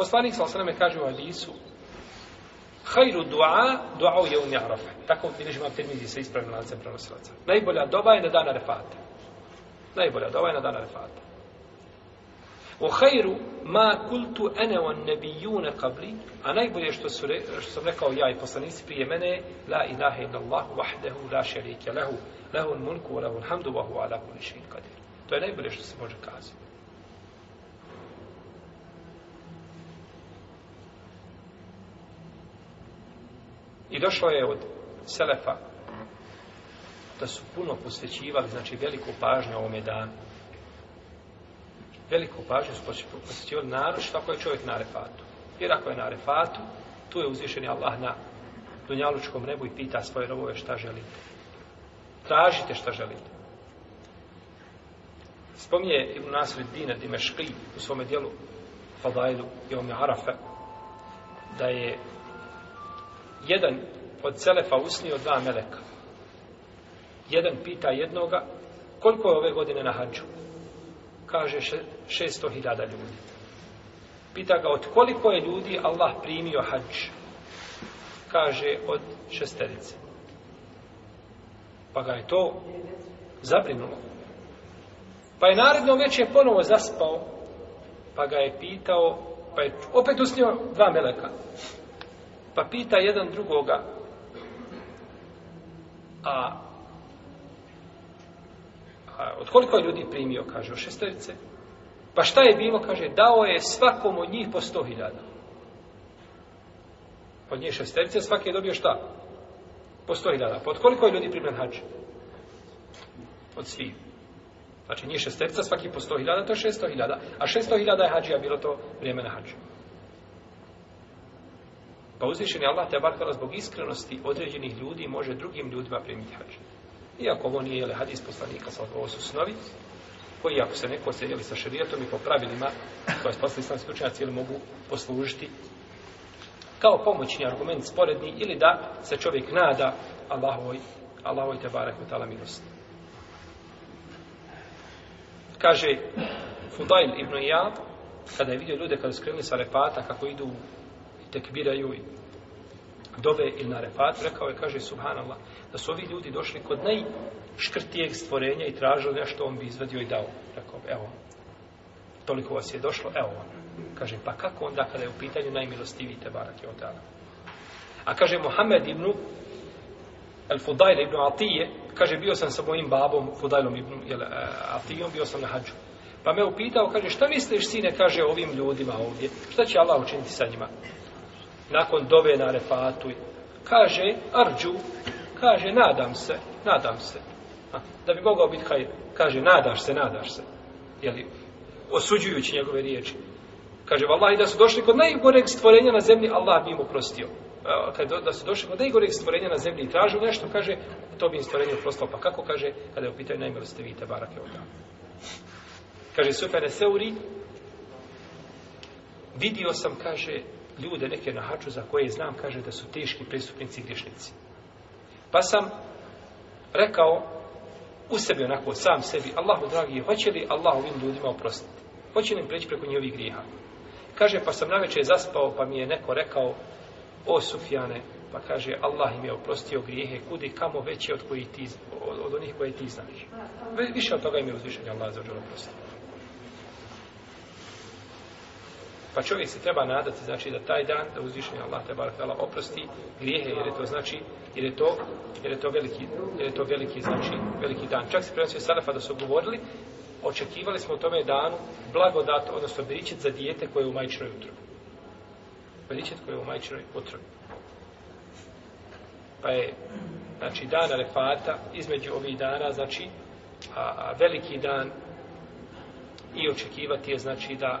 poslanik sa osaname kaže u Adisu, Hajru dua, dua je u Njarafe. Tako ti režima termizi sa ispravnim lancem prenosilaca. Najbolja doba je na dan Arefate. Najbolja doba je na dan Arefate. U hajru ma kultu ene on nebijune kabli, a najbolje što, su, što sam rekao ja i poslanici prije mene, la ilaha ila Allah vahdehu la šerike lehu, lehu mulku, lehu hamdu, vahu ala kulišin kadir. To je najbolje što se može kazati. I došlo je od Selefa da su puno posvećivali, znači veliku pažnju ovome danu. Veliku pažnju su posvećivali narod što ako je čovjek na refatu. Jer ako je na refatu, tu je uzvišeni Allah na dunjalučkom nebu i pita svoje robove šta želite. Tražite šta želite. Spominje Ibn Nasr Dina Dimeškli u svome dijelu Fadailu i Omi Arafa da je jedan od Selefa usnio dva meleka. Jedan pita jednoga, koliko je ove godine na hađu? Kaže, 600.000 ljudi. Pita ga, od koliko je ljudi Allah primio hađ? Kaže, od šesterice. Pa ga je to zabrinulo. Pa je naredno već je ponovo zaspao, pa ga je pitao, pa je opet usnio dva meleka. Pa pita jedan drugoga, a, a od koliko je ljudi primio, kaže, o šestorice? Pa šta je bilo, kaže, dao je svakom od njih po sto hiljada. Od njih šestorice svaki je dobio šta? Po sto hiljada. Pa od koliko je ljudi primio hađ? Od svih. Znači, njih šestorica svaki po sto hiljada, to je šesto hiljada. A šesto hiljada je hađija bilo to vrijeme na hađu. Pa uzvišen je Allah te barkala zbog iskrenosti određenih ljudi može drugim ljudima primiti hađ. Iako ovo nije jele, hadis poslanika, sa ovo su snovi, koji ako se neko sjedili sa šarijetom i po pravilima, koje je poslali islamski učenjaci, ili mogu poslužiti kao pomoćni argument sporedni ili da se čovjek nada Allahovoj, Allahovoj te barak u tala milosti. Kaže Fudail ibn Iyad, kada je vidio ljude kada skrenuli sa repata kako idu tekbiraju dove il narefat, rekao je, kaže, subhanallah, da su ovi ljudi došli kod najškrtijeg stvorenja i tražili nešto, on bi izvadio i dao. Rekao bi, evo, toliko vas je došlo, evo on. Kaže, pa kako onda kada je u pitanju najmilostiviji te barak je od A kaže, Mohamed ibn Al-Fudajl ibn Atije, kaže, bio sam sa mojim babom, Fudajlom ibn jel, uh, Atijom, bio sam na hađu. Pa me upitao, kaže, šta misliš, sine, kaže, ovim ljudima ovdje? Šta će Allah učiniti sa njima? nakon dove na refatu, kaže Arđu, kaže nadam se, nadam se, A, da bi mogao biti hajr, kaže nadaš se, nadaš se, jeli, osuđujući njegove riječi. Kaže, vallahi, da su došli kod najgoreg stvorenja na zemlji, Allah bi im oprostio. Kad da su došli kod najgoreg stvorenja na zemlji i tražu nešto, kaže, to bi im stvorenje oprostilo. Pa kako, kaže, kada je opitaju, najmjeli ste vi te barake od dana. Kaže, Sufene Seuri, vidio sam, kaže, ljude neke na haču za koje znam, kaže da su teški pristupnici griješnici. Pa sam rekao u sebi onako, sam sebi, Allahu dragi, hoće li Allah ovim ljudima oprostiti? Hoće li im preći preko njihovih griha? Kaže, pa sam najveće zaspao, pa mi je neko rekao, o Sufjane, pa kaže, Allah im je oprostio grijehe, kudi kamo veće od, koji ti, od, od onih koje ti znaš. Više od toga im je uzvišenje Allah za ođer oprostio. Pa čovjek se treba nadati, znači, da taj dan, da uzvišenje Allah te barakala oprosti grijehe, jer je to znači, jer je to, jer je to veliki, jer je to veliki, znači, veliki dan. Čak se prenosio Salafa da su govorili, očekivali smo u tome danu blagodat, odnosno beričet za dijete koje je u majčnoj utrobi. Beričet koje je u majčnoj utrobi. Pa je, znači, dan Arefata, između ovih dana, znači, a, a veliki dan i očekivati je, znači, da